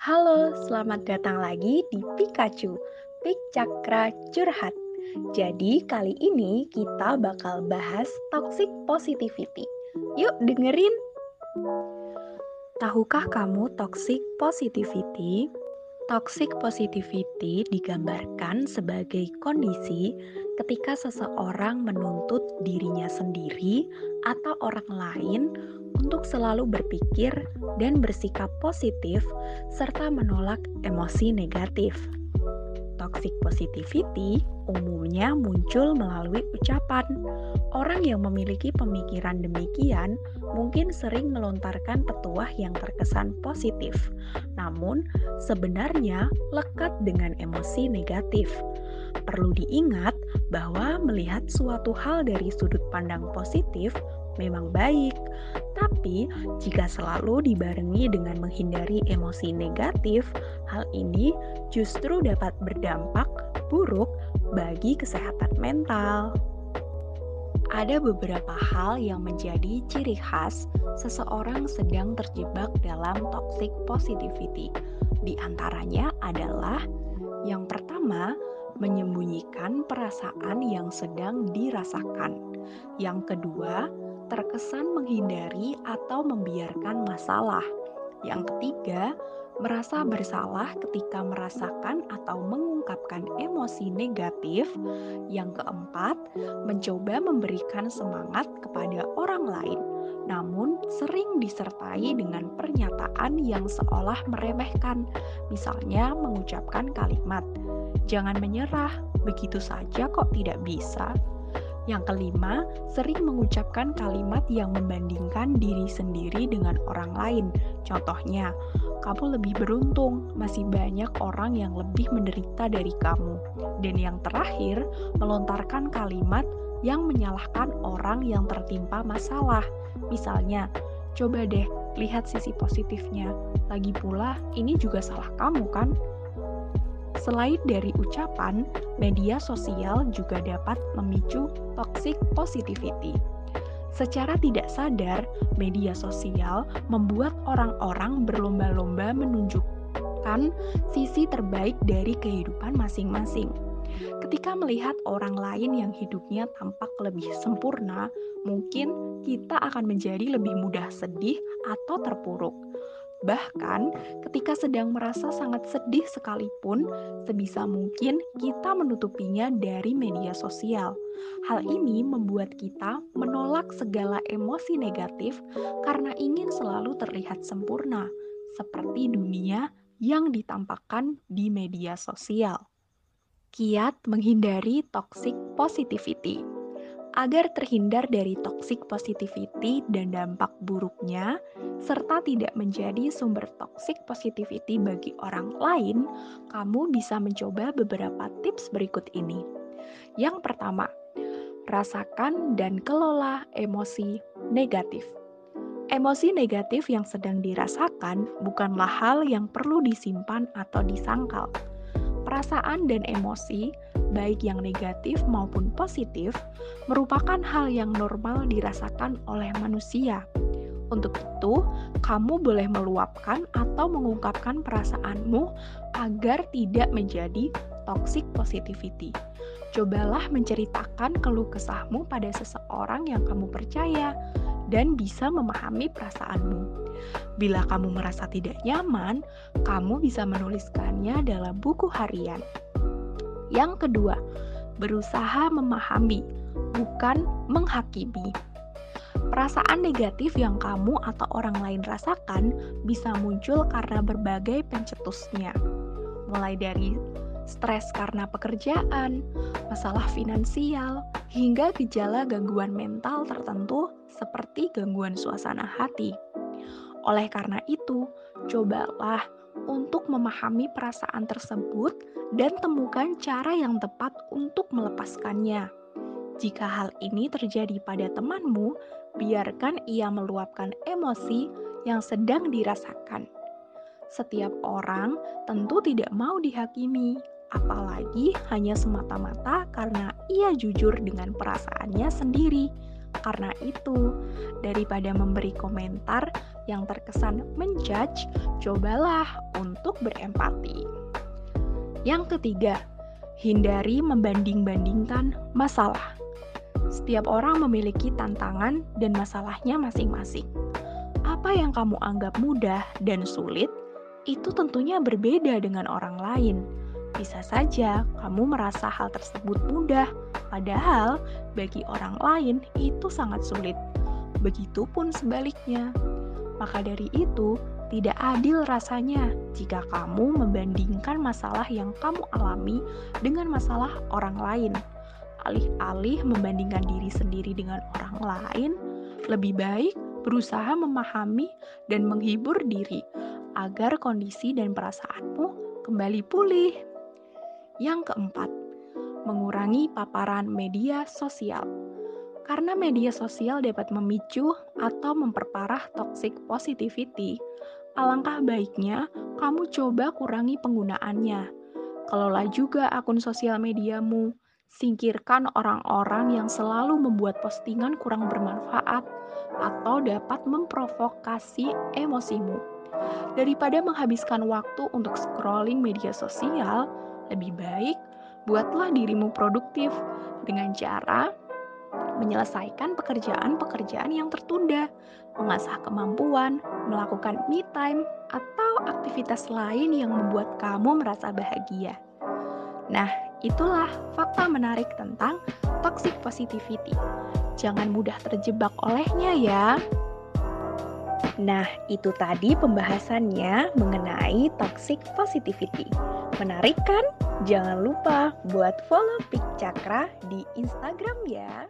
Halo, selamat datang lagi di Pikachu, Pik Cakra Curhat. Jadi kali ini kita bakal bahas toxic positivity. Yuk dengerin! Tahukah kamu toxic positivity? Toxic positivity digambarkan sebagai kondisi ketika seseorang menuntut dirinya sendiri atau orang lain untuk selalu berpikir dan bersikap positif, serta menolak emosi negatif. Toxic positivity umumnya muncul melalui ucapan. Orang yang memiliki pemikiran demikian mungkin sering melontarkan petuah yang terkesan positif, namun sebenarnya lekat dengan emosi negatif. Perlu diingat bahwa melihat suatu hal dari sudut pandang positif memang baik, tapi jika selalu dibarengi dengan menghindari emosi negatif, hal ini justru dapat berdampak buruk bagi kesehatan mental. Ada beberapa hal yang menjadi ciri khas seseorang sedang terjebak dalam toxic positivity. Di antaranya adalah yang pertama, menyembunyikan perasaan yang sedang dirasakan. Yang kedua, terkesan menghindari atau membiarkan masalah. Yang ketiga, merasa bersalah ketika merasakan atau mengungkapkan emosi negatif. Yang keempat, mencoba memberikan semangat kepada orang lain, namun sering disertai dengan pernyataan yang seolah meremehkan, misalnya mengucapkan kalimat "jangan menyerah, begitu saja kok tidak bisa". Yang kelima, sering mengucapkan kalimat yang membandingkan diri sendiri dengan orang lain. Contohnya, kamu lebih beruntung, masih banyak orang yang lebih menderita dari kamu. Dan yang terakhir, melontarkan kalimat yang menyalahkan orang yang tertimpa masalah. Misalnya, coba deh lihat sisi positifnya. Lagi pula, ini juga salah kamu kan? Selain dari ucapan, media sosial juga dapat memicu toxic positivity. Secara tidak sadar, media sosial membuat orang-orang berlomba-lomba menunjukkan sisi terbaik dari kehidupan masing-masing. Ketika melihat orang lain yang hidupnya tampak lebih sempurna, mungkin kita akan menjadi lebih mudah sedih atau terpuruk. Bahkan, ketika sedang merasa sangat sedih sekalipun, sebisa mungkin kita menutupinya dari media sosial. Hal ini membuat kita menolak segala emosi negatif karena ingin selalu terlihat sempurna, seperti dunia yang ditampakkan di media sosial. Kiat menghindari toxic positivity agar terhindar dari toxic positivity dan dampak buruknya, serta tidak menjadi sumber toxic positivity bagi orang lain, kamu bisa mencoba beberapa tips berikut ini. Yang pertama, rasakan dan kelola emosi negatif. Emosi negatif yang sedang dirasakan bukanlah hal yang perlu disimpan atau disangkal. Perasaan dan emosi baik yang negatif maupun positif, merupakan hal yang normal dirasakan oleh manusia. Untuk itu, kamu boleh meluapkan atau mengungkapkan perasaanmu agar tidak menjadi toxic positivity. Cobalah menceritakan keluh kesahmu pada seseorang yang kamu percaya dan bisa memahami perasaanmu. Bila kamu merasa tidak nyaman, kamu bisa menuliskannya dalam buku harian. Yang kedua, berusaha memahami, bukan menghakimi. Perasaan negatif yang kamu atau orang lain rasakan bisa muncul karena berbagai pencetusnya, mulai dari stres karena pekerjaan, masalah finansial, hingga gejala gangguan mental tertentu seperti gangguan suasana hati. Oleh karena itu, cobalah untuk memahami perasaan tersebut dan temukan cara yang tepat untuk melepaskannya. Jika hal ini terjadi pada temanmu, biarkan ia meluapkan emosi yang sedang dirasakan. Setiap orang tentu tidak mau dihakimi, apalagi hanya semata-mata karena ia jujur dengan perasaannya sendiri. Karena itu, daripada memberi komentar yang terkesan menjudge, cobalah untuk berempati. Yang ketiga, hindari membanding-bandingkan masalah. Setiap orang memiliki tantangan dan masalahnya masing-masing. Apa yang kamu anggap mudah dan sulit, itu tentunya berbeda dengan orang lain. Bisa saja kamu merasa hal tersebut mudah, padahal bagi orang lain itu sangat sulit. Begitupun sebaliknya. Maka dari itu, tidak adil rasanya jika kamu membandingkan masalah yang kamu alami dengan masalah orang lain. Alih-alih membandingkan diri sendiri dengan orang lain, lebih baik berusaha memahami dan menghibur diri agar kondisi dan perasaanmu kembali pulih. Yang keempat, mengurangi paparan media sosial. Karena media sosial dapat memicu atau memperparah toxic positivity, alangkah baiknya kamu coba kurangi penggunaannya. Kelola juga akun sosial mediamu. Singkirkan orang-orang yang selalu membuat postingan kurang bermanfaat atau dapat memprovokasi emosimu. Daripada menghabiskan waktu untuk scrolling media sosial, lebih baik buatlah dirimu produktif dengan cara menyelesaikan pekerjaan-pekerjaan yang tertunda, mengasah kemampuan, melakukan me time, atau aktivitas lain yang membuat kamu merasa bahagia. Nah, itulah fakta menarik tentang toxic positivity. Jangan mudah terjebak olehnya ya. Nah, itu tadi pembahasannya mengenai toxic positivity. Menarik kan? Jangan lupa buat follow Pik Cakra di Instagram ya.